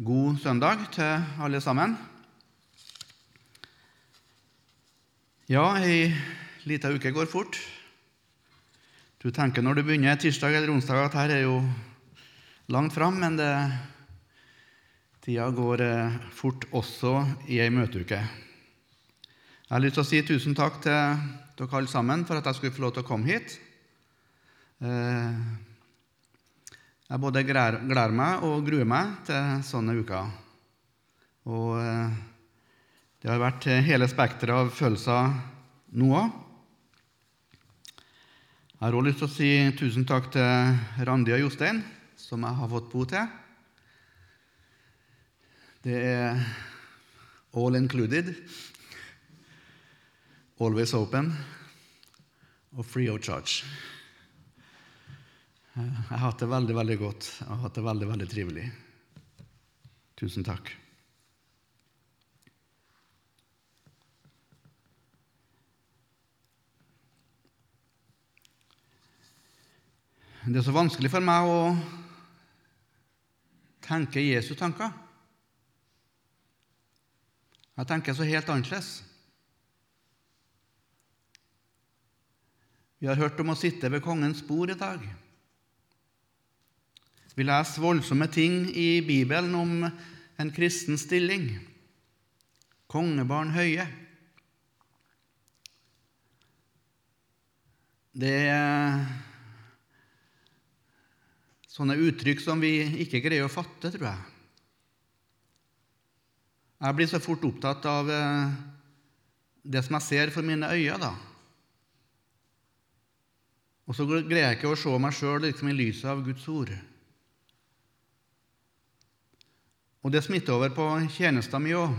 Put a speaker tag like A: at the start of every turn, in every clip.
A: God søndag til alle sammen. Ja, ei lita uke går fort. Du tenker når du begynner tirsdag eller onsdag at her er jo langt fram, men det, tida går eh, fort også i ei møteuke. Jeg har lyst til å si tusen takk til dere alle sammen for at jeg skulle få lov til å komme hit. Eh, jeg både gleder meg og gruer meg til sånne uker. Og eh, det har vært hele spekteret av følelser nå òg. Jeg har òg lyst til å si tusen takk til Randi og Jostein, som jeg har fått bo til. Det er all included, always open og free of charge. Jeg har hatt det veldig, veldig godt. Jeg hatt det veldig, veldig trivelig. Tusen takk. Det er så vanskelig for meg å tenke Jesu tanker. Jeg tenker så helt annerledes. Vi har hørt om å sitte ved kongens bord i dag. Vi leser voldsomme ting i Bibelen om en kristen stilling. Kongebarn høye. Det er sånne uttrykk som vi ikke greier å fatte, tror jeg. Jeg blir så fort opptatt av eh, det som jeg ser for mine øyne, da. Og så greier jeg ikke å se meg sjøl liksom i lyset av Guds ord. Og det smitter over på tjenesten min òg.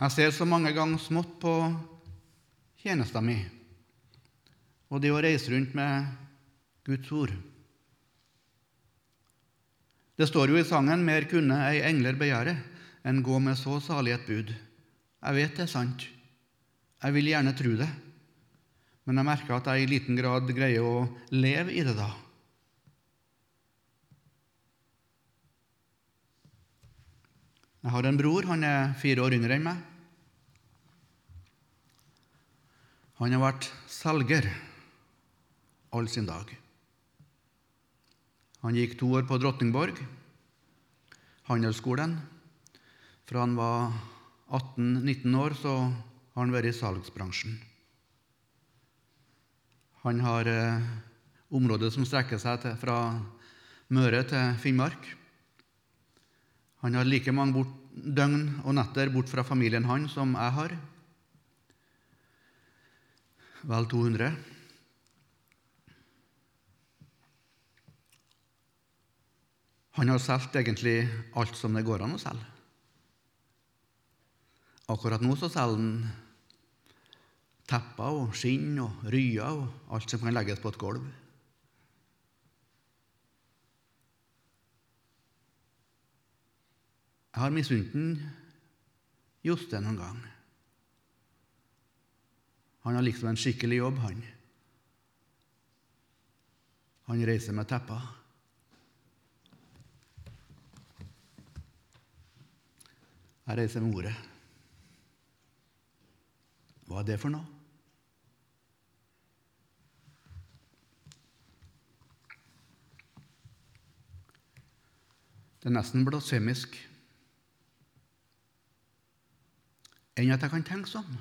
A: Jeg ser så mange ganger smått på tjenesten min og det å reise rundt med Guds ord. Det står jo i sangen 'Mer kunne ei engler begjære enn gå med så salig et bud'. Jeg vet det er sant. Jeg vil gjerne tro det, men jeg merker at jeg i liten grad greier å leve i det da. Jeg har en bror. Han er fire år yngre enn meg. Han har vært selger all sin dag. Han gikk to år på Drottningborg, handelsskolen. Fra han var 18-19 år, så har han vært i salgsbransjen. Han har eh, området som strekker seg til, fra Møre til Finnmark. Han har like mange bort, døgn og netter bort fra familien han som jeg har. Vel 200. Han har solgt egentlig alt som det går an å selge. Akkurat nå så selger han tepper og skinn og ryer og alt som kan legges på et gulv. Jeg har misunt Jostein noen gang. Han har liksom en skikkelig jobb, han. Han reiser med tepper. Jeg reiser med ordet. Hva er det for noe? Det er nesten blasfemisk enn at jeg kan tenke sånn.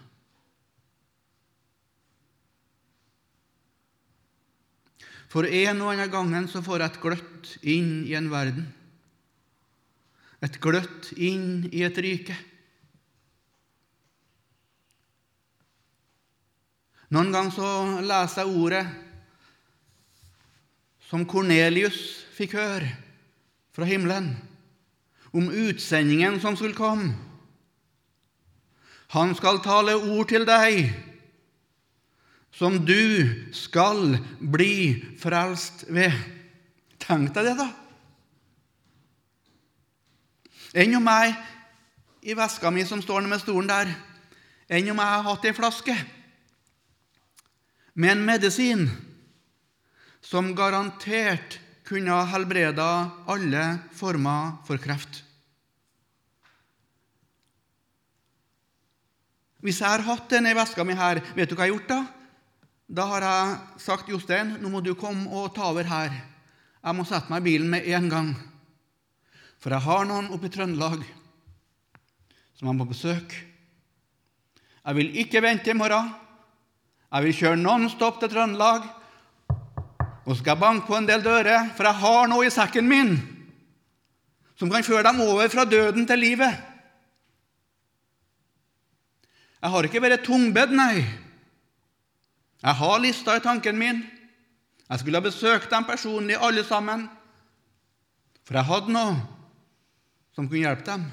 A: For en og annen gangen så får jeg et gløtt inn i en verden et gløtt inn i et rike. Noen ganger så leser jeg ordet som Kornelius fikk høre fra himmelen, om utsendingen som skulle komme. Han skal tale ord til deg som du skal bli frelst ved. Tenk deg det, da! Enn om jeg i veska mi som står med stolen der, enn om jeg har hatt ei flaske med en medisin som garantert kunne ha helbreda alle former for kreft. Hvis jeg har hatt denne veska mi her, vet du hva jeg har gjort da? Da har jeg sagt Jostein, nå må du komme og ta over her. Jeg må sette meg i bilen med en gang. For jeg har noen oppe i Trøndelag som jeg må besøke. Jeg vil ikke vente i morgen. Jeg vil kjøre non-stop til Trøndelag. Og så skal jeg banke på en del dører, for jeg har noe i sekken min som kan føre dem over fra døden til livet. Jeg har ikke vært tungbedd, nei. Jeg har lista i tanken min. Jeg skulle ha besøkt dem personlig, alle sammen. For jeg hadde noe som kunne hjelpe dem.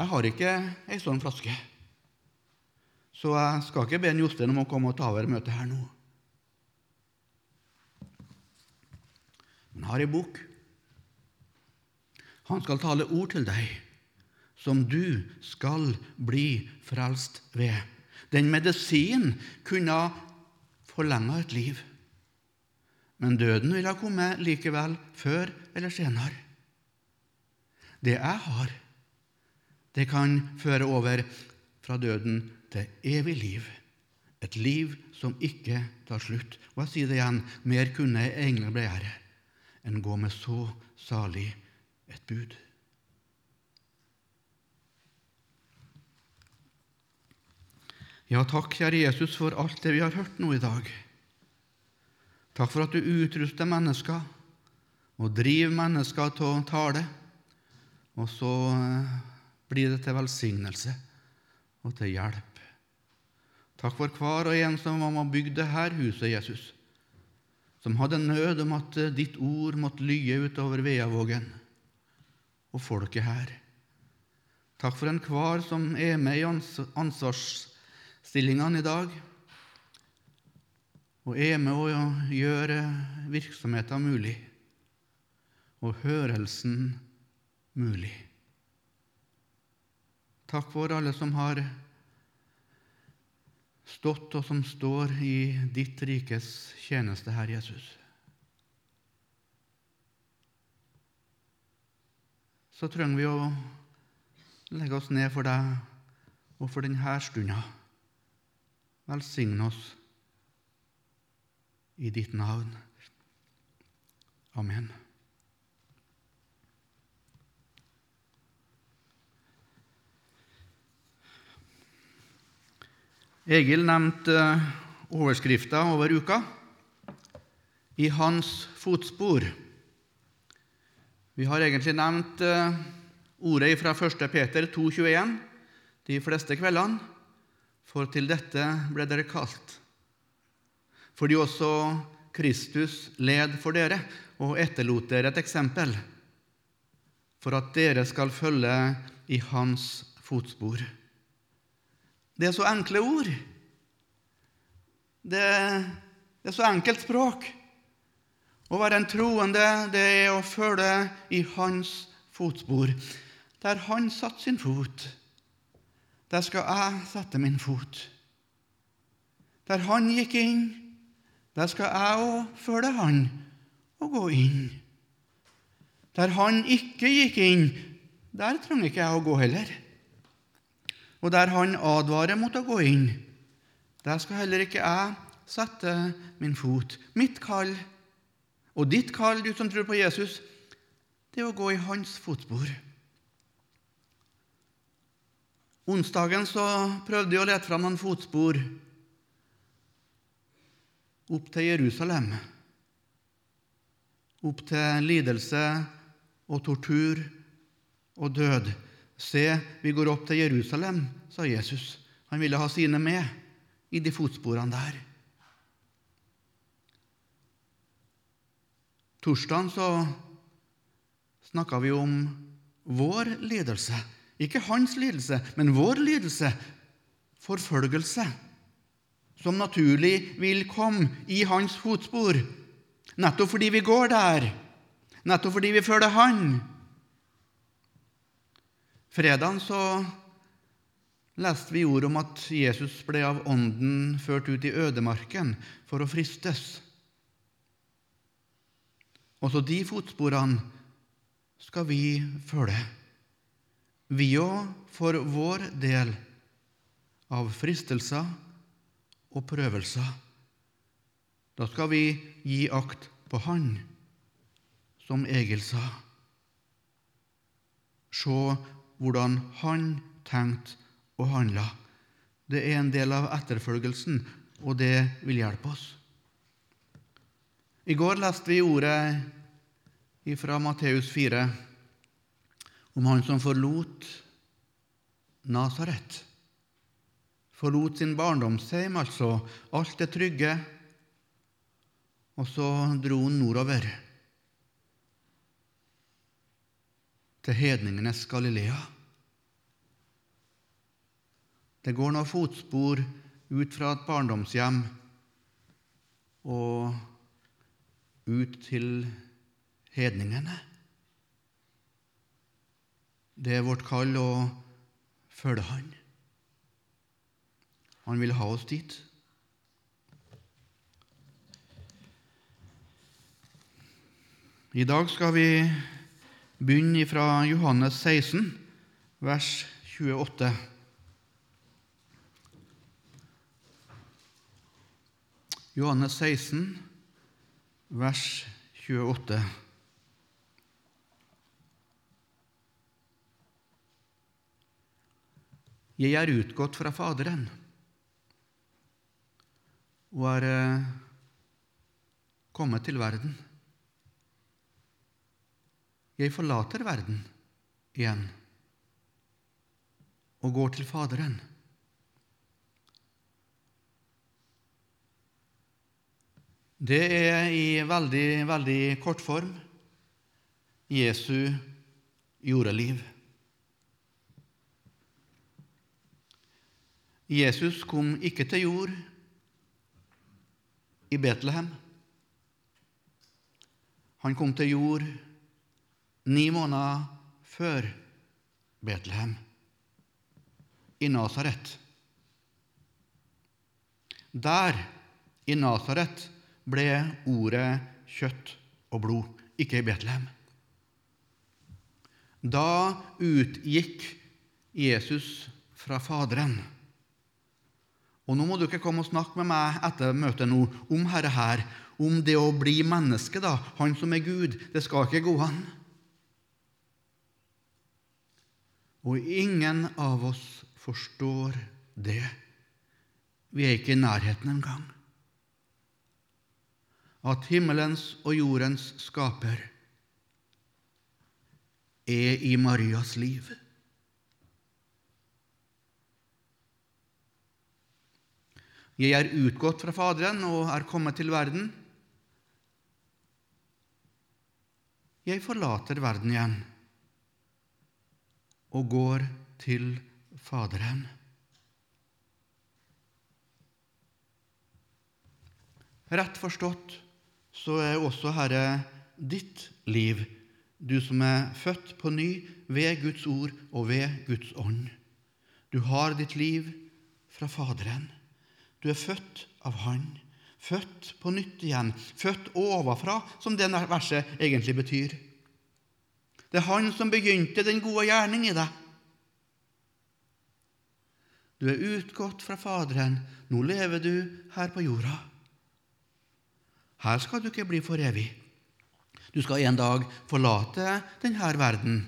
A: Jeg har ikke ei sånn flaske, så jeg skal ikke be Jostein om å komme og ta over møtet her nå. Men jeg har ei bok. Han skal tale ord til deg som du skal bli frelst ved. Den medisinen kunne forlenga et liv, men døden ville ha kommet likevel før eller senere. Det jeg har, det kan føre over fra døden til evig liv. Et liv som ikke tar slutt. Og jeg sier det igjen mer kunne engler begjære enn gå med så salig et bud. Ja, takk, kjære Jesus, for alt det vi har hørt nå i dag. Takk for at du utruster mennesker og driver mennesker til å tale, og så eh, blir det til velsignelse og til hjelp. Takk for hver og en som var med og bygde dette huset, Jesus, som hadde nød om at eh, ditt ord måtte lye utover Veavågen og folket her. Takk for enhver som er med i ansvars stillingene i dag og er med å gjøre virksomheten mulig og hørelsen mulig. Takk for alle som har stått og som står i ditt rikes tjeneste, Herre Jesus. Så trenger vi å legge oss ned for deg og for denne stunda. Velsign oss i ditt navn. Amen. Egil nevnte overskrifta over uka i hans fotspor. Vi har egentlig nevnt eh, ordet fra 1. Peter 2,21 de fleste kveldene for til dette ble dere kalt. Fordi også Kristus led for dere og etterlot dere et eksempel, for at dere skal følge i hans fotspor. Det er så enkle ord. Det, det er så enkelt språk. Å være en troende, det er å følge i hans fotspor. Der han satte sin fot, der skal jeg sette min fot. Der han gikk inn, der skal jeg òg følge han og gå inn. Der han ikke gikk inn, der trenger ikke jeg å gå heller. Og der han advarer mot å gå inn, der skal heller ikke jeg sette min fot. Mitt kall og ditt kall, du som tror på Jesus, det er å gå i hans fotspor. Onsdagen så prøvde jeg å lete fram noen fotspor opp til Jerusalem. Opp til lidelse og tortur og død. Se, vi går opp til Jerusalem, sa Jesus. Han ville ha sine med i de fotsporene der. Torsdagen så snakka vi om vår lidelse ikke hans lidelse, men vår lidelse, forfølgelse, som naturlig vil komme i hans fotspor, nettopp fordi vi går der, nettopp fordi vi følger han. Fredagen så leste vi ord om at Jesus ble av Ånden ført ut i ødemarken for å fristes. Også de fotsporene skal vi følge. Vi òg for vår del av fristelser og prøvelser. Da skal vi gi akt på Han, som Egil sa. Se hvordan Han tenkte og handla. Det er en del av etterfølgelsen, og det vil hjelpe oss. I går leste vi ordet fra Matteus 4 om han som forlot Nasaret. Forlot sin barndomshjem, altså alt det trygge, og så dro han nordover til hedningenes Galilea. Det går noen fotspor ut fra et barndomshjem og ut til hedningene. Det er vårt kall å følge Han. Han vil ha oss dit. I dag skal vi begynne fra Johannes 16, vers 28. Johannes 16, vers 28. Jeg er utgått fra Faderen og er eh, kommet til verden. Jeg forlater verden igjen og går til Faderen. Det er i veldig, veldig kort form Jesu jordeliv. Jesus kom ikke til jord i Betlehem. Han kom til jord ni måneder før Betlehem, i Nasaret. Der, i Nasaret, ble ordet kjøtt og blod, ikke i Betlehem. Da utgikk Jesus fra Faderen. Og Nå må du ikke komme og snakke med meg etter møtet nå om dette her, om det å bli menneske, da, han som er Gud. Det skal ikke gå an. Og ingen av oss forstår det. Vi er ikke i nærheten engang. At himmelens og jordens skaper er i Marias liv. Jeg er utgått fra Faderen og er kommet til verden. Jeg forlater verden igjen og går til Faderen. Rett forstått så er også Herre ditt liv, du som er født på ny ved Guds ord og ved Guds ånd. Du har ditt liv fra Faderen. Du er født av Han, født på nytt igjen, født ovenfra, som det verset egentlig betyr. Det er Han som begynte den gode gjerning i deg. Du er utgått fra Faderen, nå lever du her på jorda. Her skal du ikke bli for evig. Du skal en dag forlate denne verden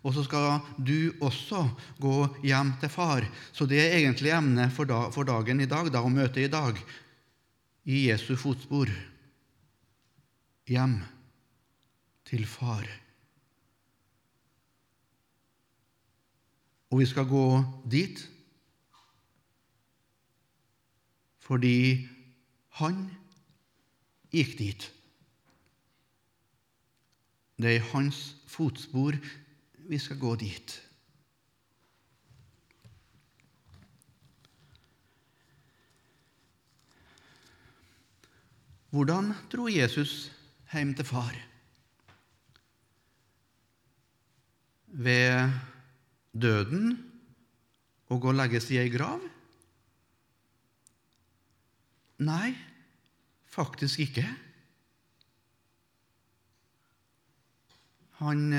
A: og så skal du også gå hjem til far. Så det er egentlig emnet for, dagen i dag, da, å møte i dag, i Jesu fotspor. Hjem til far. Og vi skal gå dit fordi han gikk dit. Det er i hans fotspor vi skal gå dit. Hvordan dro Jesus hjem til far? Ved døden og å legges i ei grav? Nei, faktisk ikke. Han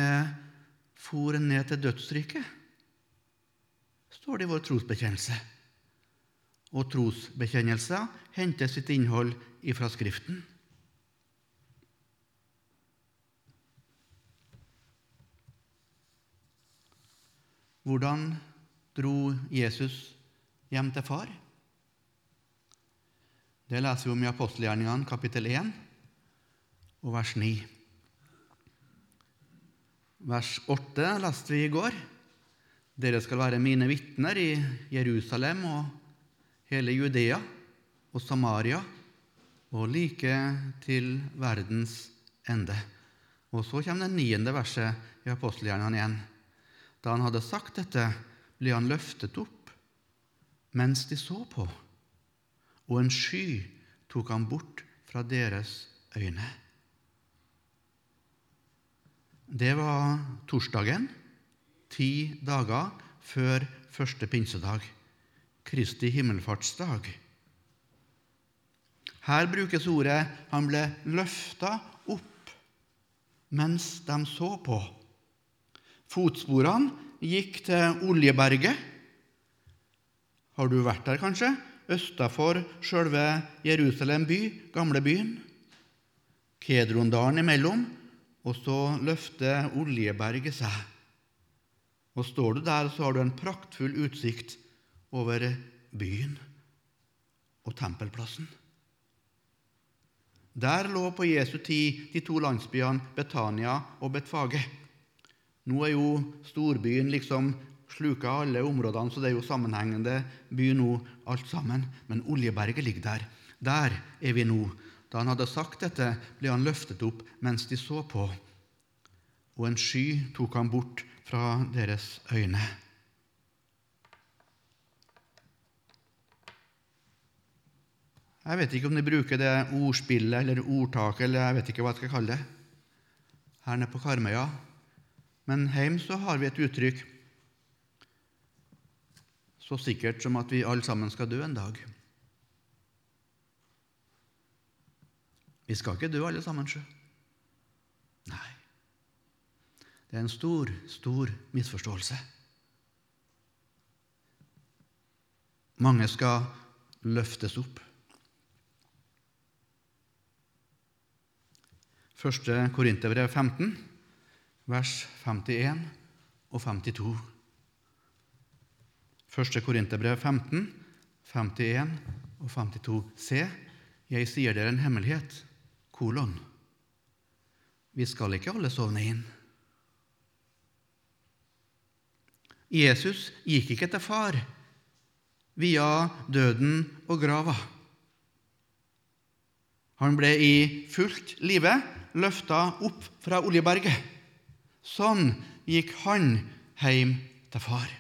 A: for ned til dødsriket, står det i vår trosbekjennelse. Og trosbekjennelser henter sitt innhold ifra Skriften. Hvordan dro Jesus hjem til far? Det leser vi om i apostelgjerningene kapittel 1 og vers 9. Vers 8 leste vi i går. Dere skal være mine vitner i Jerusalem og hele Judea og Samaria og like til verdens ende. Og så kommer det niende verset i apostelgjerningene igjen. Da han hadde sagt dette, ble han løftet opp mens de så på, og en sky tok han bort fra deres øyne. Det var torsdagen, ti dager før første pinsedag, Kristi himmelfartsdag. Her brukes ordet 'han ble løfta opp' mens de så på. Fotsporene gikk til Oljeberget. Har du vært der, kanskje? Østafor sjølve Jerusalem by, gamlebyen. Kedrondalen imellom, og så løfter Oljeberget seg. Og Står du der, så har du en praktfull utsikt over byen og tempelplassen. Der lå på Jesu tid de to landsbyene Betania og Betfage. Nå er jo storbyen liksom sluka alle områdene, så det er jo sammenhengende by nå, alt sammen. Men Oljeberget ligger der. Der er vi nå. Da han hadde sagt dette, ble han løftet opp mens de så på, og en sky tok han bort fra deres øyne. Jeg vet ikke om de bruker det ordspillet eller ordtaket, eller jeg vet ikke hva jeg skal kalle det, her nede på Karmøya. Men hjemme så har vi et uttrykk så sikkert som at vi alle sammen skal dø en dag. Vi skal ikke dø alle sammen, sjø. Nei. Det er en stor, stor misforståelse. Mange skal løftes opp. Første Korinterbrev 15, vers 51 og 52. Første Korinterbrev 15, 51 og 52. Se, jeg sier dere en hemmelighet. Kolon. Vi skal ikke alle sovne inn. Jesus gikk ikke til far via døden og grava. Han ble i fullt live løfta opp fra Oljeberget. Sånn gikk han hjem til far.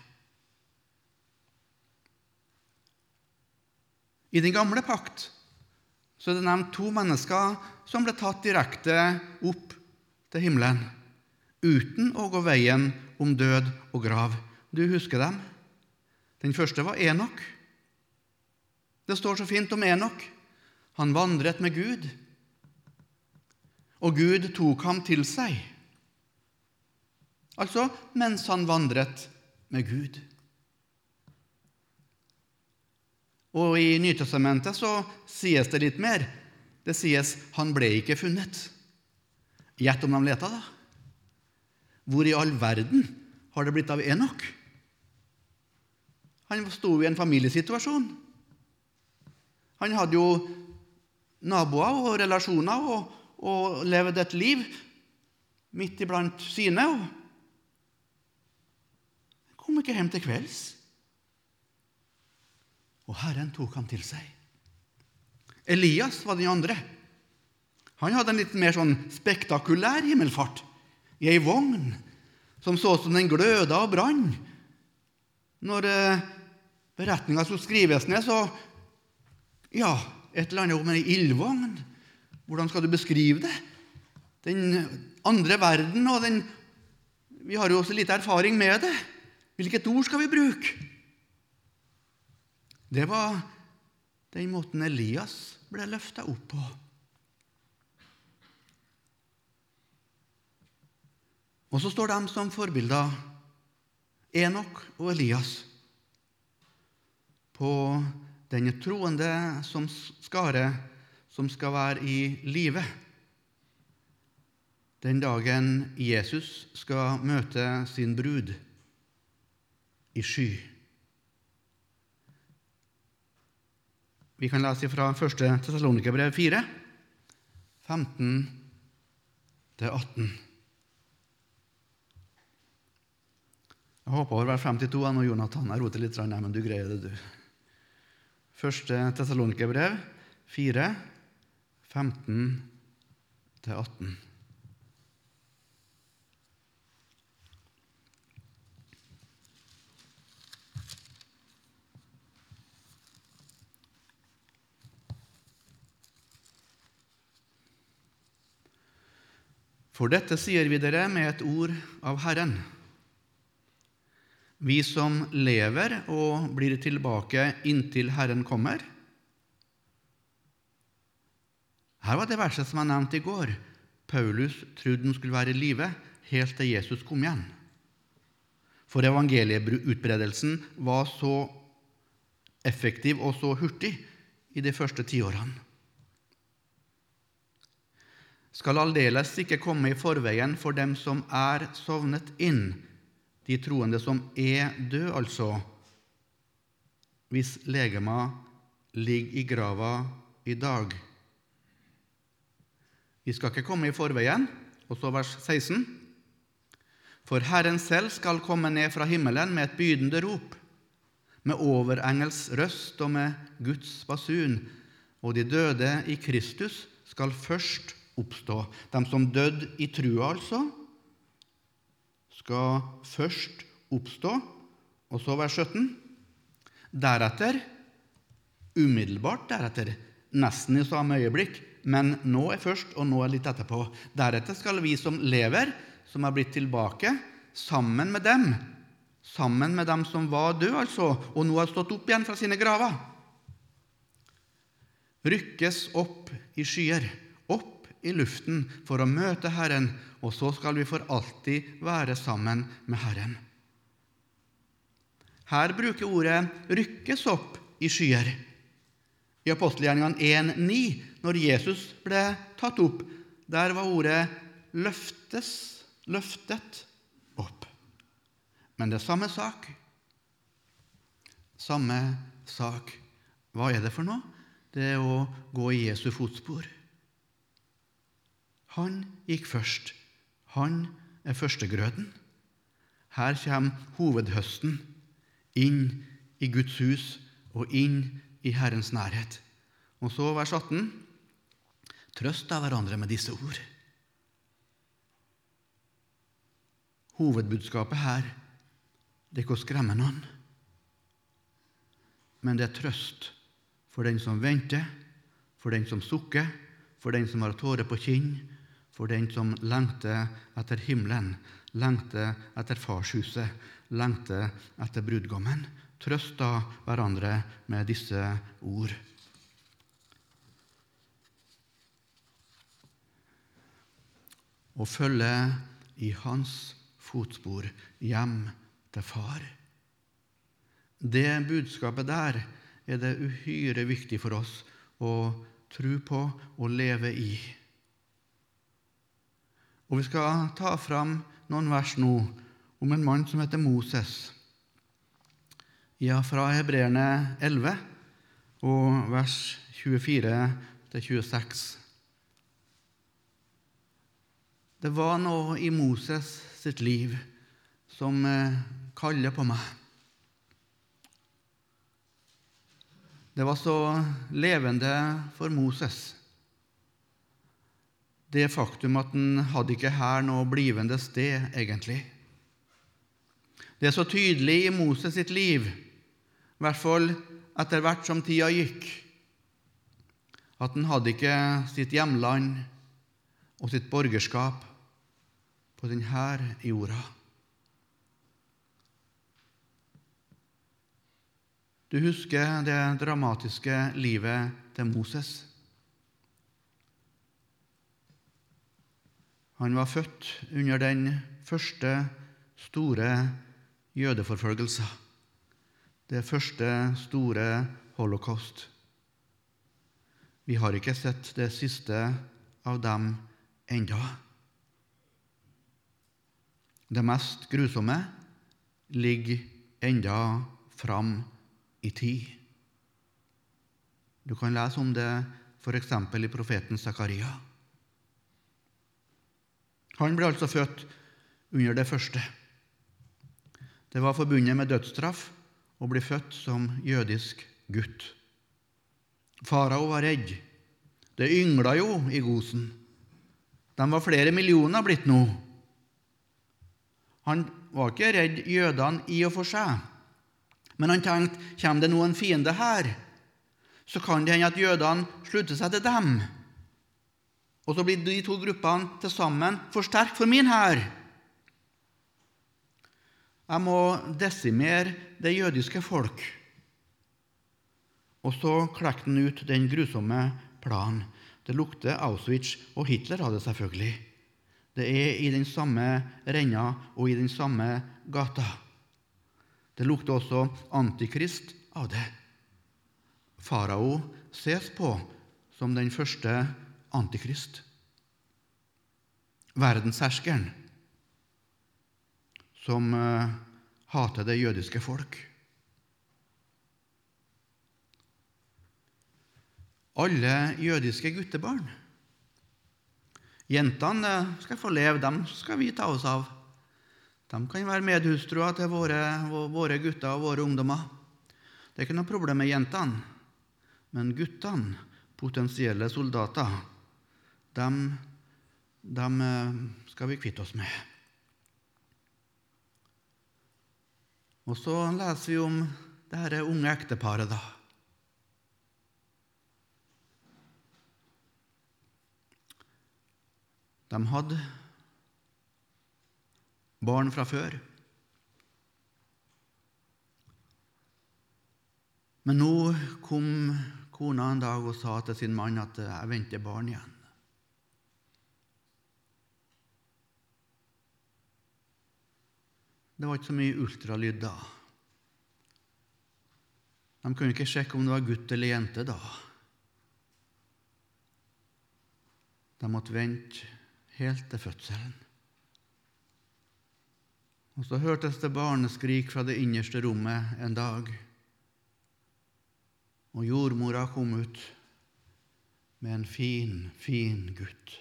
A: I den gamle pakt så er det nevnt to mennesker som ble tatt direkte opp til himmelen uten å gå veien om død og grav. Du husker dem? Den første var Enok. Det står så fint om Enok. Han vandret med Gud og Gud tok ham til seg. Altså mens han vandret med Gud. Og I Nytestamentet så sies det litt mer. Det sies 'han ble ikke funnet'. Gjett om de leta, da. Hvor i all verden har det blitt av Enok? Han sto i en familiesituasjon. Han hadde jo naboer og relasjoner og og levde et liv midt iblant sine. og kom ikke hjem til kvelds. Og Herren tok ham til seg. Elias var den andre. Han hadde en litt mer sånn spektakulær himmelfart i ei vogn som så ut som den gløda og brann. Når eh, beretninga skulle skrives ned, så Ja, et eller annet om ei ildvogn. Hvordan skal du beskrive det? Den andre verden og den Vi har jo også litt erfaring med det. Hvilket ord skal vi bruke? Det var den måten Elias ble løfta opp på. Og så står de som forbilder, Enok og Elias, på denne troende som skare som skal være i live den dagen Jesus skal møte sin brud i sky. Vi kan lese fra 1. Tessalonikerbrev 4, 15-18. Jeg håper det var 52 nå, Jonathan. Jeg roter litt, men du greier det, du. 1. Tessalonikerbrev 4, 15-18. For dette sier vi dere med et ord av Herren. Vi som lever og blir tilbake inntil Herren kommer. Her var det verset som jeg nevnte i går. Paulus trodde han skulle være i live helt til Jesus kom igjen. For evangelieutbredelsen var så effektiv og så hurtig i de første tiårene skal aldeles ikke komme i forveien for dem som er sovnet inn, de troende som er døde, altså, hvis legema ligger i grava i dag. Vi skal ikke komme i forveien. Og så vers 16. For Herren selv skal komme ned fra himmelen med et bydende rop, med overengels røst og med Guds basun, og de døde i Kristus skal først oppstå. De som døde i trua, altså, skal først oppstå. Og så vers 17. Deretter, umiddelbart deretter, nesten i samme øyeblikk, men nå er først, og nå er litt etterpå. Deretter skal vi som lever, som har blitt tilbake, sammen med dem, sammen med dem som var døde, altså, og nå har stått opp igjen fra sine graver, rykkes opp i skyer i luften for å møte Herren, og så skal vi for alltid være sammen med Herren. Her bruker ordet 'rykkes opp i skyer'. I apostelgjerningene 1,9, når Jesus ble tatt opp, der var ordet 'løftes', 'løftet opp'. Men det er samme sak. Samme sak. Hva er det for noe? Det er å gå i Jesu fotspor. Han gikk først. Han er førstegrøden. Her kommer hovedhøsten inn i Guds hus og inn i Herrens nærhet. Og så vers 18.: Trøst av hverandre med disse ord. Hovedbudskapet her det er ikke å skremme noen, men det er trøst for den som venter, for den som sukker, for den som har tårer på kinn, for den som lengter etter himmelen, lengter etter farshuset, lengter etter brudgommen. Trøst da hverandre med disse ord. Og følge i hans fotspor hjem til far. Det budskapet der er det uhyre viktig for oss å tro på og leve i. Og Vi skal ta fram noen vers nå om en mann som heter Moses. Ja, fra Hebreerne 11 og vers 24-26. Det var noe i Moses sitt liv som eh, kaller på meg. Det var så levende for Moses det faktum at han hadde ikke her noe blivende sted, egentlig. Det er så tydelig i Moses sitt liv, i hvert fall etter hvert som tida gikk, at han hadde ikke sitt hjemland og sitt borgerskap på denne jorda. Du husker det dramatiske livet til Moses. Han var født under den første store jødeforfølgelsen, det første store holocaust. Vi har ikke sett det siste av dem enda. Det mest grusomme ligger enda fram i tid. Du kan lese om det f.eks. i profeten Zakaria. Han ble altså født under det første. Det var forbundet med dødsstraff å bli født som jødisk gutt. Farao var redd. Det yngla jo i Gosen. De var flere millioner blitt nå. Han var ikke redd jødene i og for seg, men han tenkte kommer det nå en fiende her, så kan det hende at jødene slutter seg til dem. Og så blir de to gruppene til sammen for sterke for min hær. Jeg må desimere det jødiske folk. Og så klekte han ut den grusomme planen. Det lukter Auschwitz, og Hitler hadde selvfølgelig. Det er i den samme renna og i den samme gata. Det lukter også antikrist av det. Farao ses på som den første antikrist. Verdensherskeren som uh, hater det jødiske folk. Alle jødiske guttebarn. Jentene eh, skal få leve, dem skal vi ta oss av. De kan være medhustruer til våre, våre gutter og våre ungdommer. Det er ikke noe problem med jentene, men guttene, potensielle soldater, dem, dem eh, skal vi kvitte oss med. Og så leser vi om det dette unge ekteparet, da. De hadde barn fra før. Men nå kom kona en dag og sa til sin mann at 'jeg venter barn igjen'. Det var ikke så mye ultralyd da. De kunne ikke sjekke om det var gutt eller jente da. De måtte vente helt til fødselen. Og så hørtes det barneskrik fra det innerste rommet en dag. Og jordmora kom ut med en fin, fin gutt.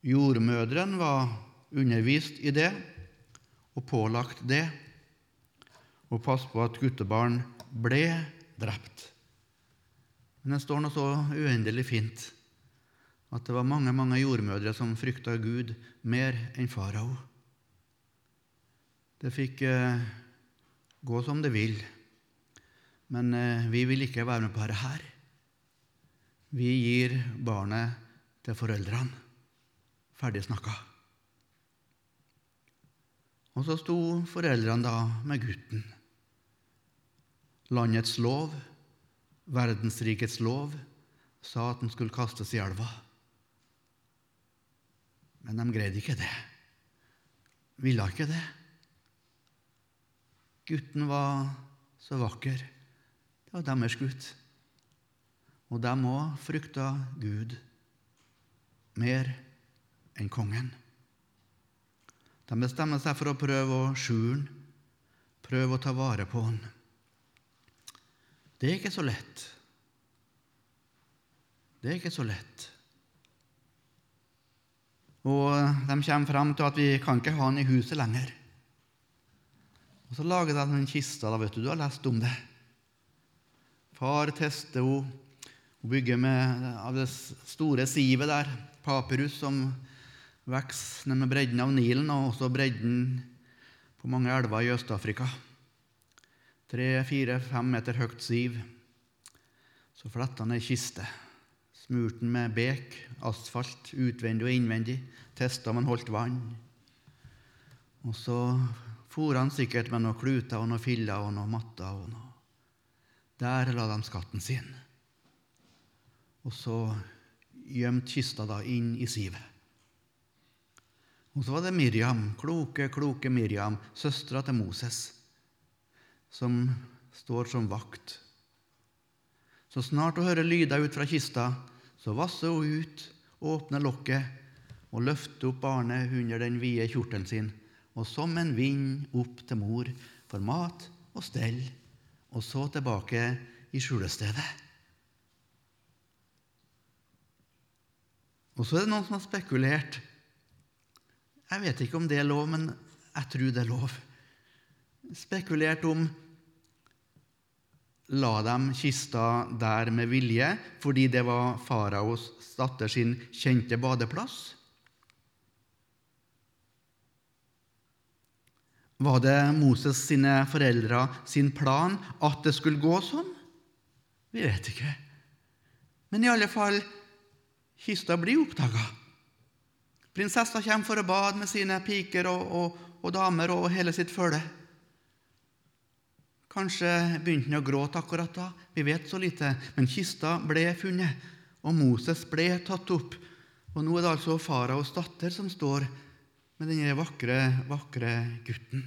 A: Jordmødrene var undervist i det og pålagt det, og passe på at guttebarn ble drept. Men det står noe så uendelig fint at det var mange mange jordmødre som frykta Gud mer enn farao. Det fikk eh, gå som det vil, men eh, vi vil ikke være med på dette her. Vi gir barnet til foreldrene. Ferdig snakka. Og så sto foreldrene da med gutten. Landets lov, verdensrikets lov, sa at den skulle kastes i elva. Men de greide ikke det. Ville ikke det. Gutten var så vakker. Det var deres gutt. Og de òg frykta Gud mer enn kongen. De bestemmer seg for å prøve å skjule den, prøve å ta vare på den. Det er ikke så lett. Det er ikke så lett. Og de kommer fram til at vi kan ikke ha den i huset lenger. Og Så lager de en kiste. Da vet du, du har lest om det. Far tester henne. Hun bygger med av det store sivet der, papyrus, som vokser ned med bredden av Nilen og også bredden på mange elver i Øst-Afrika. Tre, fire, fem meter høyt siv. Så fletta han ei kiste. Smurte den med bek, asfalt, utvendig og innvendig. Testa om han holdt vann. Og så for han sikkert med noen kluter og noen filler og noen matter. og noe. Der la de skatten sin. Og så gjemte kista da inn i sivet. Og så var det Miriam, kloke, kloke Miriam, søstera til Moses, som står som vakt. Så snart hun hører lyder ut fra kista, så vasser hun ut, åpner lokket og løfter opp barnet under den vide kjortelen sin, og som en vind opp til mor for mat og stell, og så tilbake i skjulestedet. Og så er det noen som har spekulert. Jeg vet ikke om det er lov, men jeg tror det er lov. Spekulert om la dem kista der med vilje fordi det var faraos datter sin kjente badeplass? Var det Moses sine foreldre sin plan at det skulle gå sånn? Vi vet ikke. Men i alle fall kista blir oppdaga. Prinsessa kommer for å bade med sine piker og, og, og damer og hele sitt følge. Kanskje begynte han å gråte akkurat da. Vi vet så lite. Men kista ble funnet, og Moses ble tatt opp. Og nå er det altså faraos datter som står med denne vakre, vakre gutten.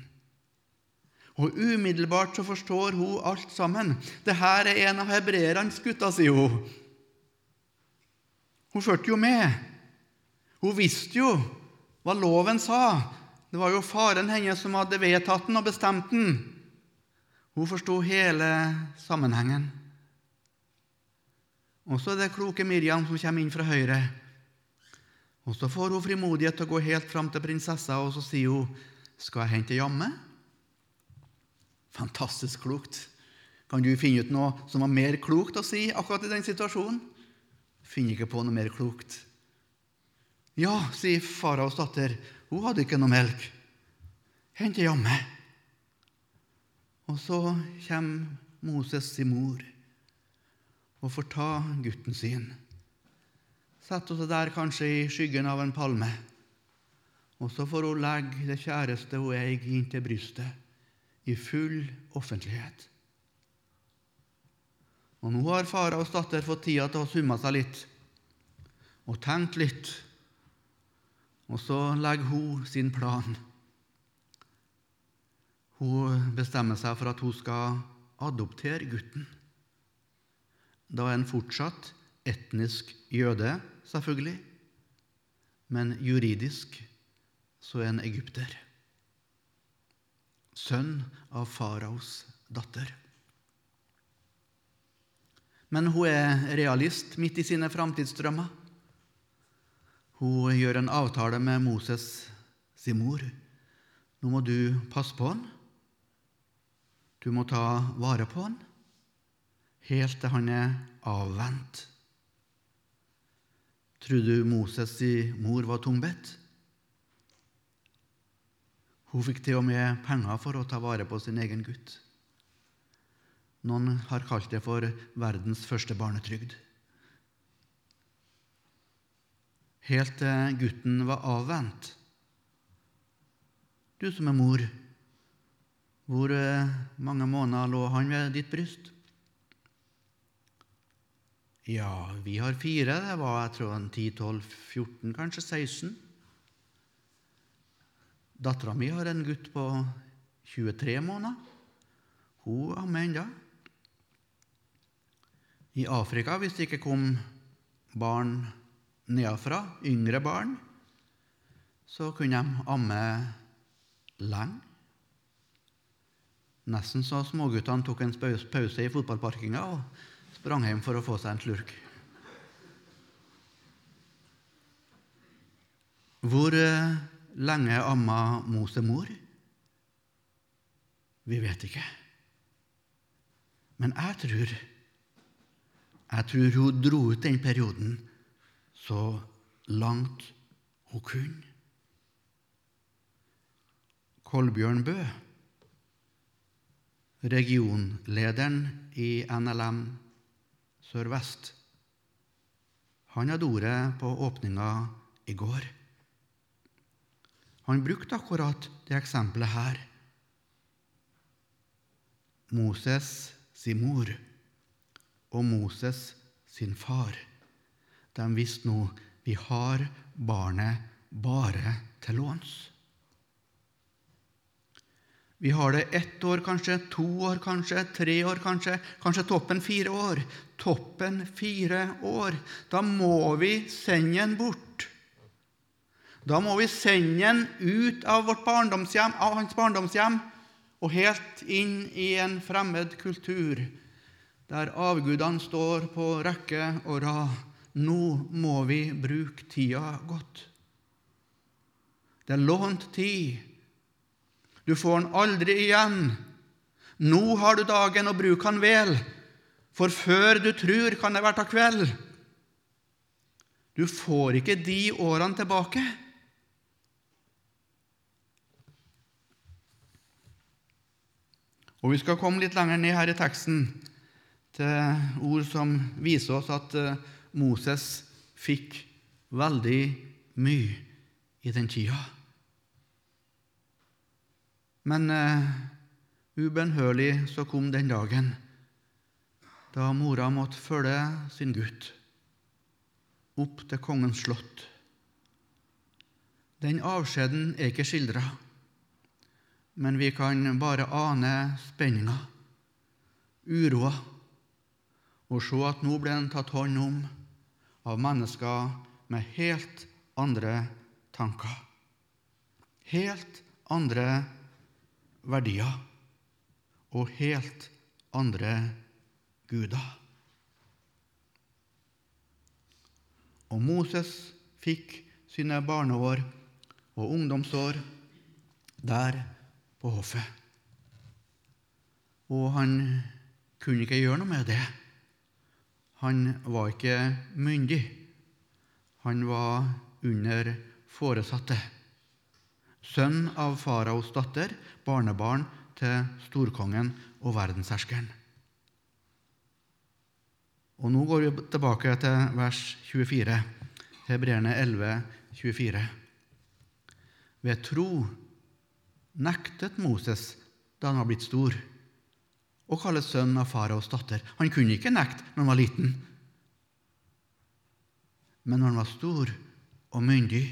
A: Og umiddelbart så forstår hun alt sammen. Det her er en av hebreernes gutter, sier hun. Hun fulgte jo med. Hun visste jo hva loven sa. Det var jo faren hennes som hadde vedtatt den og bestemt den. Hun forsto hele sammenhengen. Og så er det kloke Miriam som kommer inn fra høyre. Og Så får hun frimodighet til å gå helt fram til prinsessa, og så sier hun, 'Skal jeg hente jamme?' Fantastisk klokt. Kan du finne ut noe som var mer klokt å si akkurat i den situasjonen? Finner ikke på noe mer klokt. Ja, sier faraos datter, hun hadde ikke noe melk. Hente amme. Og så kommer Moses sin mor og får ta gutten sin. Setter seg der kanskje i skyggen av en palme. Og så får hun legge det kjæreste hun eier, inntil brystet, i full offentlighet. Og nå har faraos datter fått tida til å summe seg litt og tenkt litt. Og så legger hun sin plan hun bestemmer seg for at hun skal adoptere gutten. Da er han fortsatt etnisk jøde, selvfølgelig, men juridisk så er han egypter. Sønn av faraos datter. Men hun er realist midt i sine framtidsdrømmer. Hun gjør en avtale med Moses sin mor. Nå må du passe på han. Du må ta vare på han helt til han er avvent. Tror du Moses' mor var tungbedt? Hun fikk til og med penger for å ta vare på sin egen gutt. Noen har kalt det for verdens første barnetrygd. Helt til gutten var avvent. Du som er mor, hvor eh, mange måneder lå han ved ditt bryst? Ja, vi har fire. Det var jeg tror 10-12-14, kanskje 16. Dattera mi har en gutt på 23 måneder. Hun ammer ennå. I Afrika, hvis det ikke kom barn nedenfra, yngre barn, så kunne de amme lenge. Nesten så småguttene tok en pause i fotballparkinga og sprang hjem for å få seg en slurk. Hvor eh, lenge amma Mose mor? Vi vet ikke. Men jeg tror jeg tror hun dro ut den perioden så langt hun kunne. Kolbjørn Bø regionlederen i NLM Sør-Vest. Han hadde ordet på åpninga i går. Han brukte akkurat det eksempelet her Moses sin mor og Moses sin far. De visste nå vi har barnet bare til låns. Vi har det ett år, kanskje, to år, kanskje, tre år, kanskje, kanskje toppen fire år. Toppen fire år. Da må vi sende den bort. Da må vi sende den ut av, vårt barndomshjem, av hans barndomshjem og helt inn i en fremmed kultur, der avgudene står på rekke og rad. Nå må vi bruke tida godt. Det er lånt tid. Du får den aldri igjen. Nå har du dagen, og bruk den vel, for før du tror, kan det være kveld. Du får ikke de årene tilbake. Og Vi skal komme litt lenger ned her i teksten til ord som viser oss at eh, Moses fikk veldig mye i den tida. Men uh, ubønnhørlig så kom den dagen da mora måtte følge sin gutt opp til kongens slott. Den avskjeden er ikke skildra men vi kan bare ane spenninga, uroa, og se at nå ble den tatt hånd om av mennesker med helt andre tanker, helt andre verdier og helt andre guder. Og Moses fikk sine barneår og ungdomsår der på hoffet. Og han kunne ikke gjøre noe med det. Han var ikke myndig. Han var under foresatte. Sønn av faraos datter, barnebarn til storkongen og verdensherskeren. Og Nå går vi tilbake til vers 24, Hebreerne 11, 24. Ved tro nektet Moses da han var blitt stor, å kalles sønn av faraos datter. Han kunne ikke nekte når han var liten. Men når han var stor og myndig,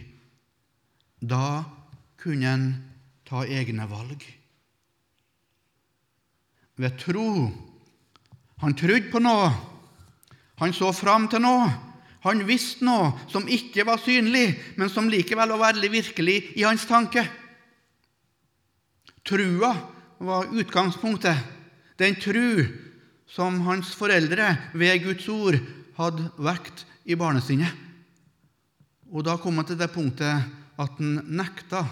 A: da kunne han ta egne valg. Ved tro. Han trodde på noe. Han så fram til noe. Han visste noe som ikke var synlig, men som likevel var veldig virkelig i hans tanke. Trua var utgangspunktet. Den tru som hans foreldre ved Guds ord hadde vekt i barnesinnet. Og da kom han til det punktet at han nekta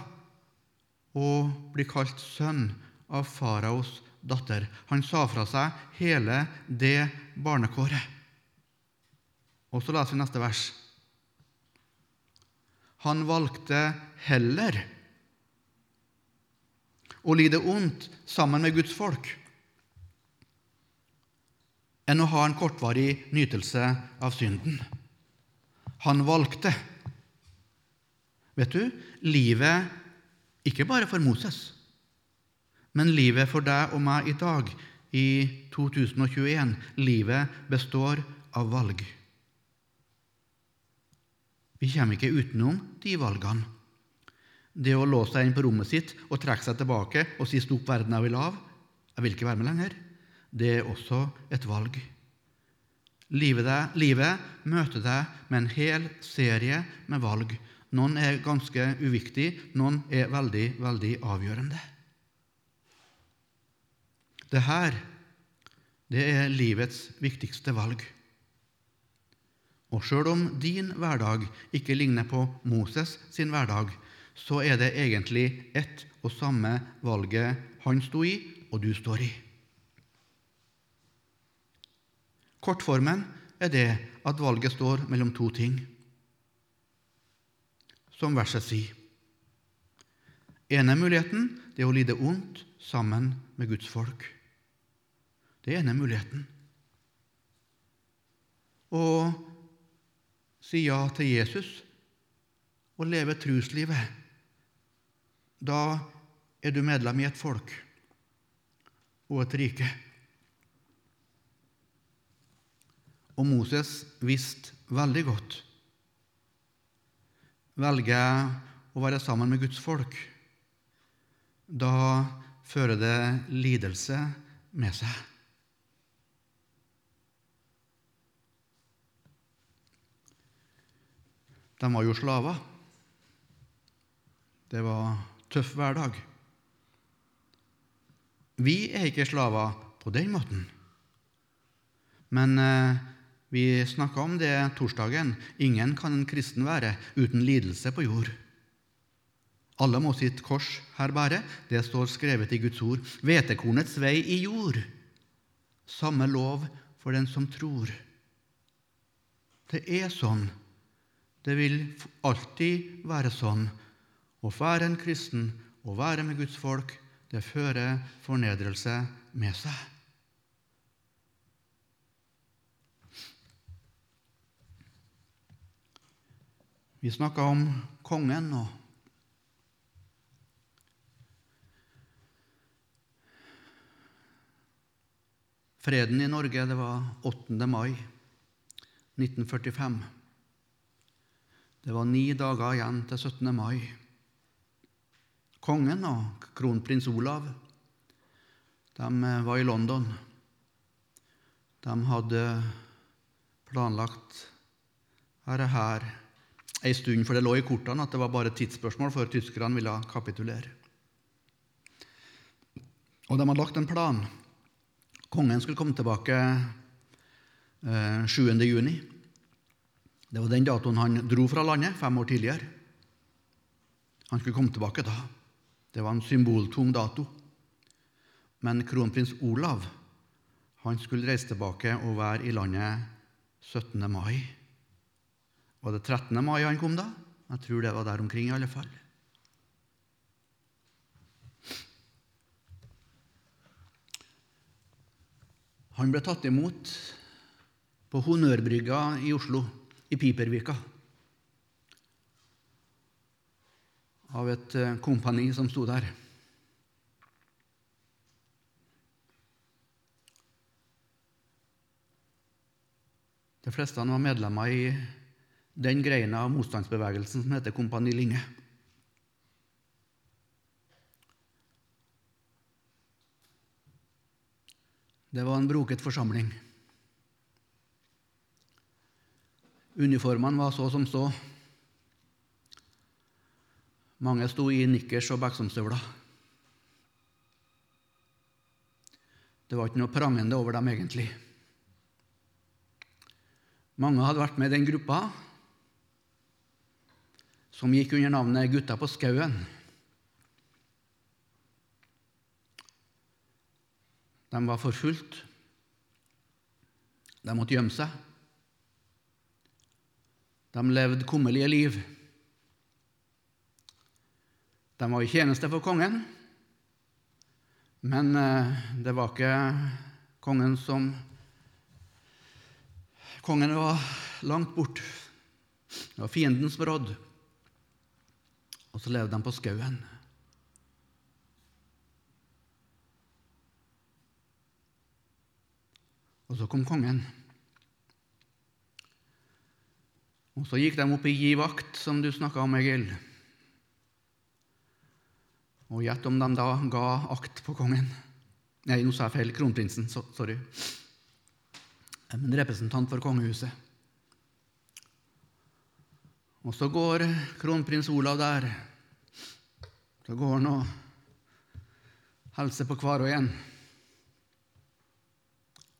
A: å bli kalt sønn av faraos datter. Han sa fra seg hele det barnekåret. Og så leser vi neste vers. Han valgte heller å lide ondt sammen med Guds folk enn å ha en kortvarig nytelse av synden. Han valgte. Vet du, livet ikke bare for Moses, men livet for deg og meg i dag, i 2021. Livet består av valg. Vi kommer ikke utenom de valgene. Det å låse seg inn på rommet sitt og trekke seg tilbake og si 'stopp, verden, jeg vil av', jeg vil ikke være med lenger, det er også et valg. Livet, deg, livet møter deg med en hel serie med valg. Noen er ganske uviktige, noen er veldig, veldig avgjørende. Det her det er livets viktigste valg. Og sjøl om din hverdag ikke ligner på Moses sin hverdag, så er det egentlig ett og samme valget han sto i, og du står i. Kortformen er det at valget står mellom to ting, som verset sier. Ene muligheten det er å lide ondt sammen med Guds folk. Det er ene muligheten. Å si ja til Jesus og leve truslivet da er du medlem i et folk. og et rike. Og Moses visste veldig godt velge å være sammen med Guds folk, da fører det lidelse med seg. De var jo slaver. Det var tøff hverdag. Vi er ikke slaver på den måten. Men eh, vi snakka om det torsdagen. Ingen kan en kristen være uten lidelse på jord. Alle må sitt kors her bære. Det står skrevet i Guds ord. Hvetekornets vei i jord. Samme lov for den som tror. Det er sånn. Det vil alltid være sånn. Å være en kristen, å være med Guds folk, det fører fornedrelse med seg. Vi snakka om kongen og Freden i Norge det var 8. mai 1945. Det var ni dager igjen til 17. mai. Kongen og kronprins Olav de eh, var i London. De hadde planlagt dette her ei stund, for det lå i kortene at det var bare et tidsspørsmål før tyskerne ville kapitulere. Og de hadde lagt en plan. Kongen skulle komme tilbake 7. Eh, juni. Det var den datoen han dro fra landet fem år tidligere. Han skulle komme tilbake da. Det var en symboltung dato. Men kronprins Olav han skulle reise tilbake og være i landet 17. mai. Var det 13. mai han kom da? Jeg tror det var der omkring, i alle fall. Han ble tatt imot på Honnørbrygga i Oslo i Pipervika av et eh, kompani som sto der. De fleste var medlemmer i den greina av motstandsbevegelsen som heter Kompani Linge. Det var en broket forsamling. Uniformene var så som så. Mange sto i nikkers og beksomstøvler. Det var ikke noe prangende over dem, egentlig. Mange hadde vært med i den gruppa som gikk under navnet Gutta på skauen. De var forfulgt. De måtte gjemme seg. De levde kummerlige liv. De var i tjeneste for kongen, men eh, det var ikke kongen som Kongen var langt bort. Det var fiendens brodd. Og så levde de på skauen. Og så kom kongen. Og Så gikk de opp i gi vakt, som du snakka om, Egil. Og gjett om de da ga akt på kongen. Nei, nå sa jeg feil. Kronprinsen. Sorry. En representant for kongehuset. Og så går kronprins Olav der. Så går han og hilser på hver og en.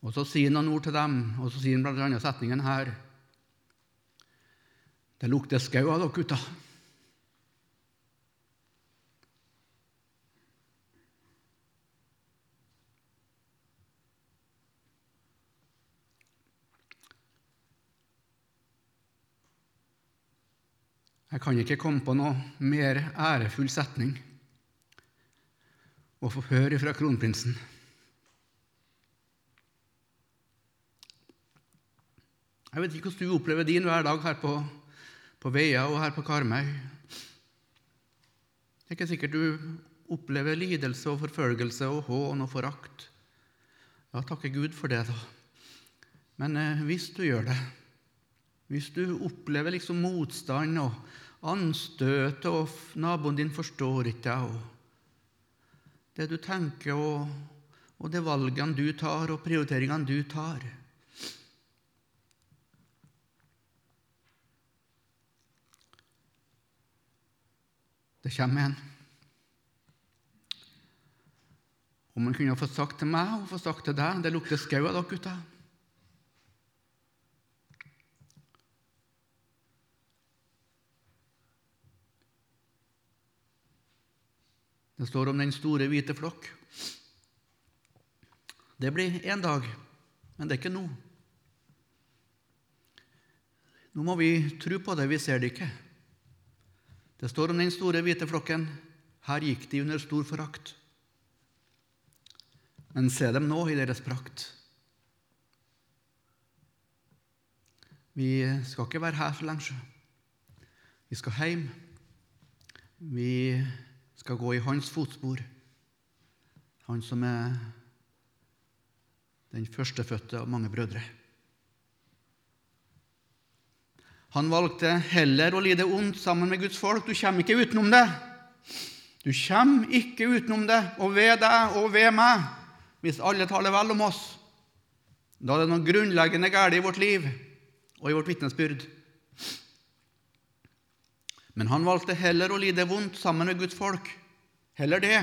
A: Og så sier han noen ord til dem, og så sier han bl.a. setningen her. Det lukter skau av dere gutter. Jeg kan ikke komme på noe mer ærefull setning å få høre fra kronprinsen. Jeg vet ikke hvordan du opplever din hverdag her på på Veia og her på Karmøy. Det er ikke sikkert du opplever lidelse og forfølgelse og hån og forakt Ja, takke Gud for det, da. Men eh, hvis du gjør det, hvis du opplever liksom motstand og anstøt, og naboen din forstår ikke deg, og det du tenker, og, og de valgene du tar, og prioriteringene du tar Det kommer en. Om han kunne fått sagt til meg og fått sagt til deg Det lukter skau av dere gutter. Det står om den store, hvite flokk. Det blir én dag, men det er ikke nå. Nå må vi tro på det, vi ser det ikke. Det står om den store, hvite flokken. Her gikk de under stor forakt. Men se dem nå i deres prakt. Vi skal ikke være her så lenge. Vi skal hjem. Vi skal gå i hans fotspor, han som er den førstefødte av mange brødre. Han valgte heller å lide ondt sammen med Guds folk. Du kommer ikke utenom det. Du kommer ikke utenom det, og ved deg og ved meg, hvis alle taler vel om oss. Da er det noe grunnleggende galt i vårt liv og i vårt vitnesbyrd. Men han valgte heller å lide vondt sammen med Guds folk, heller det,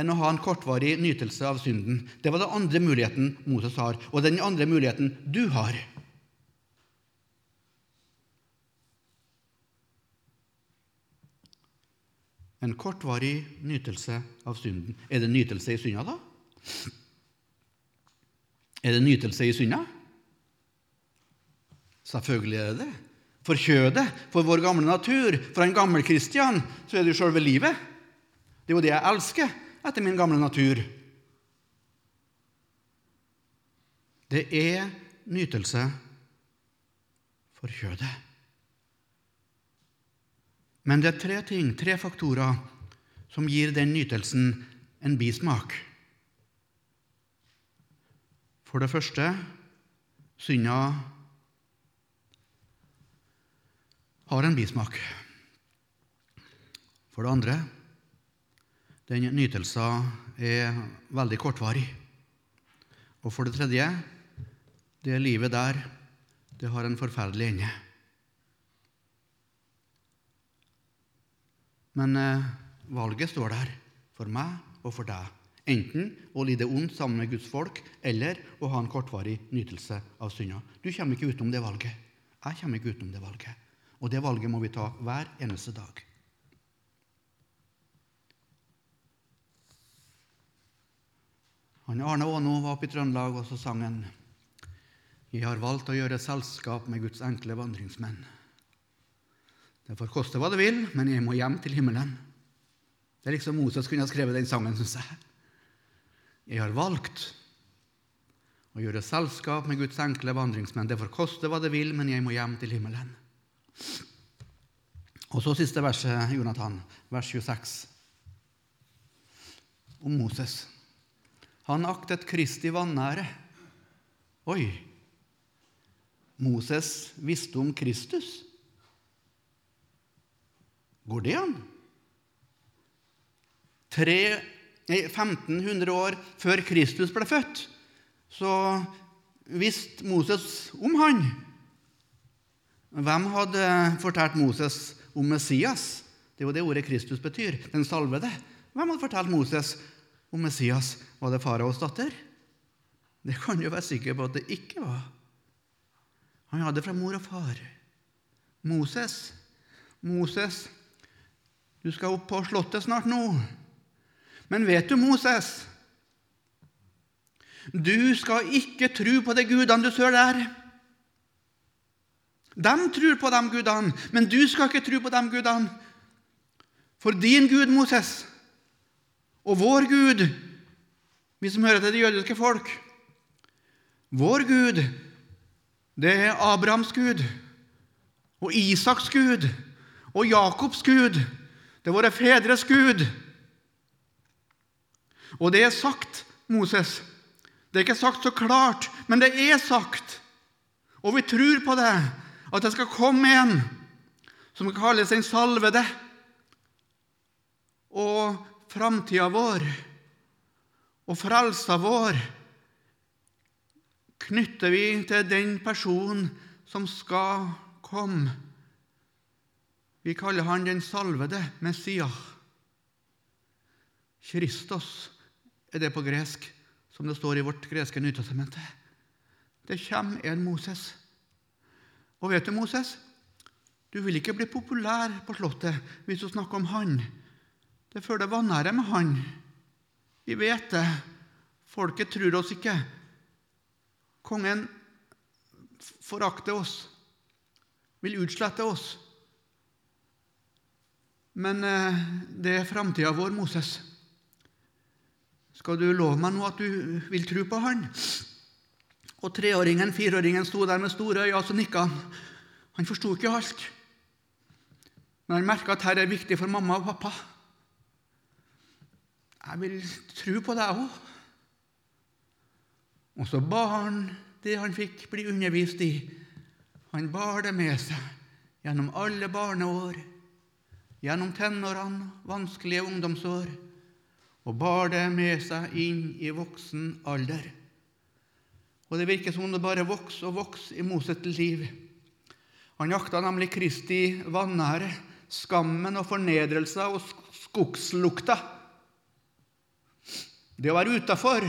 A: enn å ha en kortvarig nytelse av synden. Det var den andre muligheten Moses har, og den andre muligheten du har. En kortvarig nytelse av synden. Er det nytelse i synda, da? Er det nytelse i synda? Selvfølgelig er det det. For kjødet, for vår gamle natur, for en gammel Kristian, så er det jo selve livet. Det er jo det jeg elsker etter min gamle natur. Det er nytelse for kjødet. Men det er tre ting, tre faktorer, som gir den nytelsen en bismak. For det første synda har en bismak. For det andre den nytelsen er veldig kortvarig. Og for det tredje det livet der, det har en forferdelig ende. Men eh, valget står der for meg og for deg. Enten å lide ondt sammen med Guds folk eller å ha en kortvarig nytelse av synda. Du kommer ikke utenom det valget. Jeg kommer ikke utenom det valget. Og det valget må vi ta hver eneste dag. Han Arne Aano var oppe i Trøndelag, og så sang han Jeg har valgt å gjøre selskap med Guds enkle vandringsmenn. Det får koste hva det vil, men jeg må hjem til himmelen. Det er liksom Moses kunne ha skrevet den sangen, syns jeg. Jeg har valgt å gjøre selskap med Guds enkle vandringsmenn. Det får koste hva det vil, men jeg må hjem til himmelen. Og så siste verset, Jonathan, vers 26, om Moses. Han aktet Kristi vanære. Oi! Moses visste om Kristus. Går det an? 1500 år før Kristus ble født, så visste Moses om han. Hvem hadde fortalt Moses om Messias? Det er jo det ordet Kristus betyr, den salvede. Hvem hadde fortalt Moses om Messias? Var det faraos datter? Det kan jo være sikker på at det ikke var. Han hadde fra mor og far. Moses, Moses, du skal opp på slottet snart nå. Men vet du, Moses, du skal ikke tro på de gudene du ser der. De tror på de gudene, men du skal ikke tro på de gudene. For din Gud, Moses, og vår Gud, vi som hører til det jødiske folk Vår Gud, det er Abrahams Gud og Isaks Gud og Jakobs Gud. Det er våre fedres Gud. Og det er sagt, Moses, Det er ikke sagt så klart, men det er sagt. Og vi tror på det, at det skal komme en som kalles den salvede. Og framtida vår og frelsa vår knytter vi til den personen som skal komme. Vi kaller han den salvede Messias. Kristos er det på gresk, som det står i vårt greske Nytestamentet. Det kommer en Moses. Og vet du, Moses, du vil ikke bli populær på Slottet hvis du snakker om han. Det følger vanære med han. Vi vet det. Folket tror oss ikke. Kongen forakter oss, vil utslette oss. Men eh, det er framtida vår, Moses. Skal du love meg nå at du vil tro på han? Og treåringen, fireåringen, sto der med store øyne, og så nikka han. Han forsto ikke alt. Men han merka at dette er viktig for mamma og pappa. Jeg vil tro på deg òg. Og så bar han det han fikk bli undervist i. Han bar det med seg gjennom alle barneår, gjennom tenårene, vanskelige ungdomsår, og bar det med seg inn i voksen alder. Og Det virker som om det bare vokser og vokser i Moses liv. Han jakta nemlig Kristi vanære, skammen og fornedrelser og skogslukta. Det å være utafor,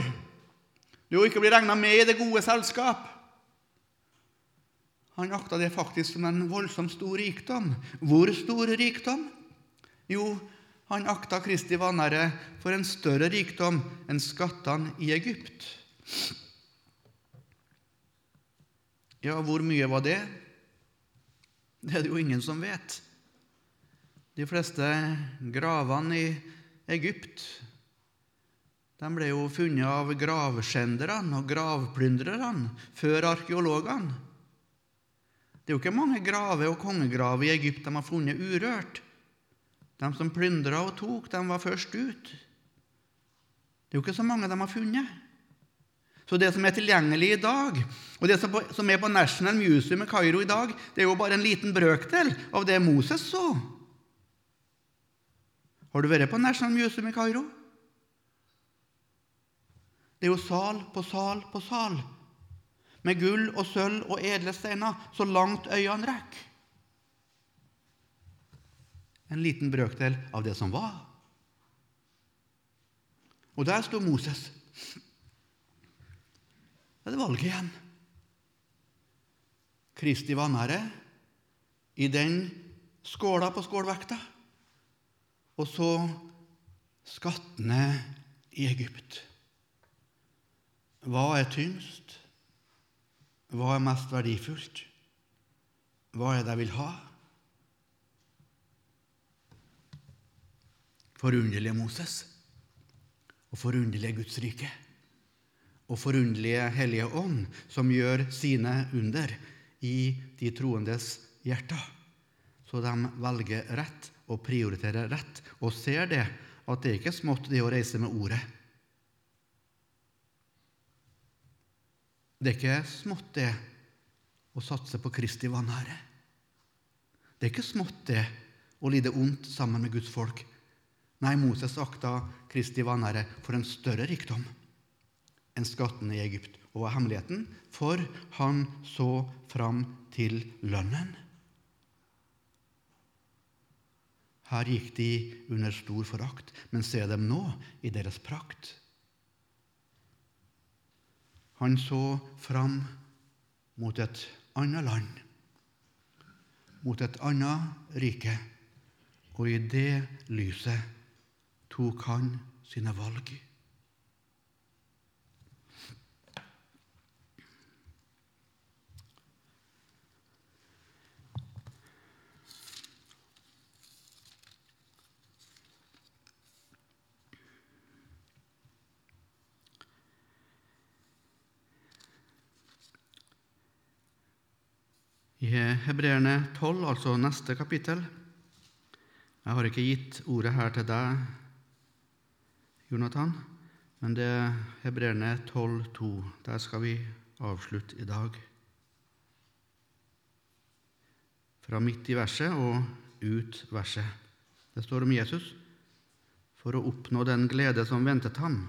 A: det å ikke bli regna med i det gode selskap. Han jakta det faktisk som en voldsomt stor rikdom. Hvor stor rikdom? Jo, han akta Kristi vanære for en større rikdom enn skattene i Egypt. Ja, hvor mye var det? Det er det jo ingen som vet. De fleste gravene i Egypt de ble jo funnet av gravskjenderne og gravplyndrerne før arkeologene. Det er jo ikke mange graver og kongegraver i Egypt de har funnet urørt. De som plyndra og tok, de var først ut. Det er jo ikke så mange de har funnet. Så det som er tilgjengelig i dag, og det som er på National Museum i Kairo i dag, det er jo bare en liten brøkdel av det Moses så. Har du vært på National Museum i Kairo? Det er jo sal på sal på sal, med gull og sølv og edle steiner så langt øynene rekker. En liten brøkdel av det som var. Og der sto Moses. Er det valget igjen. Kristi vanære i den skåla på skålvekta. Og så skattene i Egypt. Hva er tyngst? Hva er mest verdifullt? Hva er det jeg vil ha? Forunderlige Moses og forunderlige Guds rike og forunderlige Hellige Ånd, som gjør sine under i de troendes hjerter. Så de velger rett og prioriterer rett, og ser det at det er ikke smått, det å reise med ordet. Det er ikke smått, det å satse på Kristi vanære. Det er ikke smått, det å lide ondt sammen med Guds folk. Nei, Moses akta Kristi vanære for en større rikdom enn skattene i Egypt. Og hva er hemmeligheten? For han så fram til lønnen. Her gikk de under stor forakt, men se dem nå i deres prakt. Han så fram mot et annet land, mot et annet rike, og i det lyset tok han sine valg. I Hebreerne 12, altså neste kapittel Jeg har ikke gitt ordet her til deg, Jonathan, Men det er Hebreerne 12,2. Der skal vi avslutte i dag. Fra midt i verset og ut verset. Det står om Jesus for å oppnå den glede som ventet ham.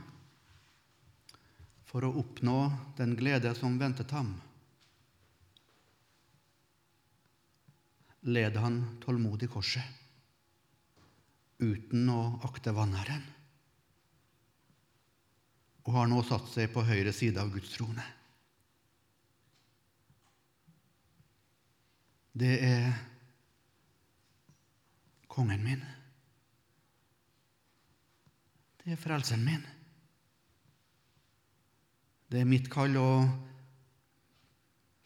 A: For å oppnå den glede som ventet ham, led han tålmodig korset, uten å akte vanæren, og har nå satt seg på høyre side av Guds trone. Det er kongen min. Det er frelseren min. Det er mitt kall å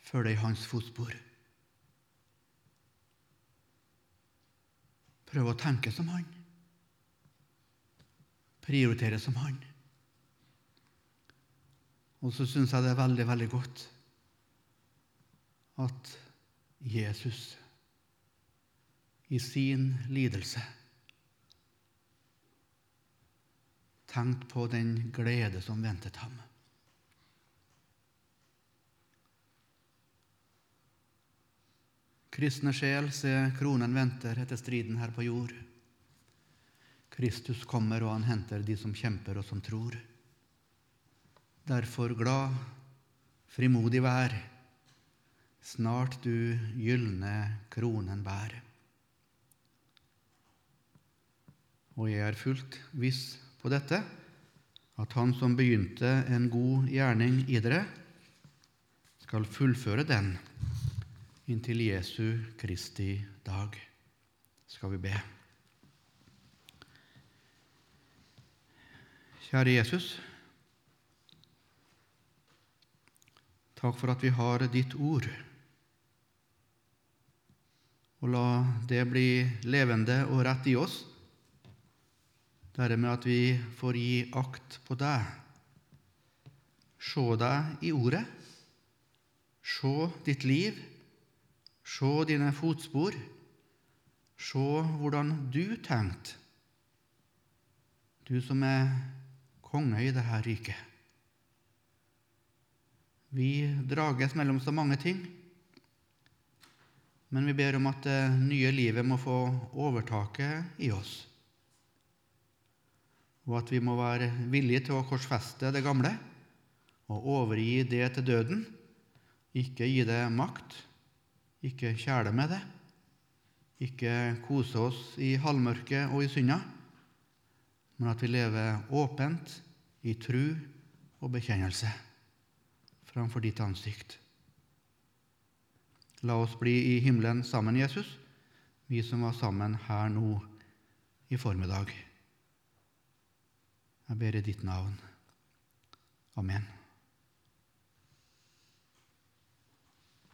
A: følge i hans fotspor. Prøve å tenke som han. Prioritere som han. Og så syns jeg det er veldig, veldig godt at Jesus i sin lidelse tenkte på den glede som ventet ham. Kristne sjel, se kronen venter etter striden her på jord. Kristus kommer, og han henter de som kjemper og som tror. Derfor glad, frimodig vær, snart du gylne kronen bær. Og jeg er fullt viss på dette, at Han som begynte en god gjerning i dere, skal fullføre den inntil Jesu Kristi dag. Skal vi be. Kjære Jesus. Takk for at vi har ditt ord. Og la det bli levende og rett i oss dermed at vi får gi akt på deg. Se deg i ordet. Se ditt liv. Se dine fotspor. Se hvordan du tenkte, du som er konge i dette riket. Vi drages mellom så mange ting, men vi ber om at det nye livet må få overtaket i oss og at vi må være villige til å korsfeste det gamle og overgi det til døden, ikke gi det makt, ikke kjæle med det, ikke kose oss i halvmørket og i synda, men at vi lever åpent i tru og bekjennelse framfor ditt ansikt. La oss bli i himmelen sammen, Jesus, vi som var sammen her nå i formiddag. Jeg ber i ditt navn. Amen.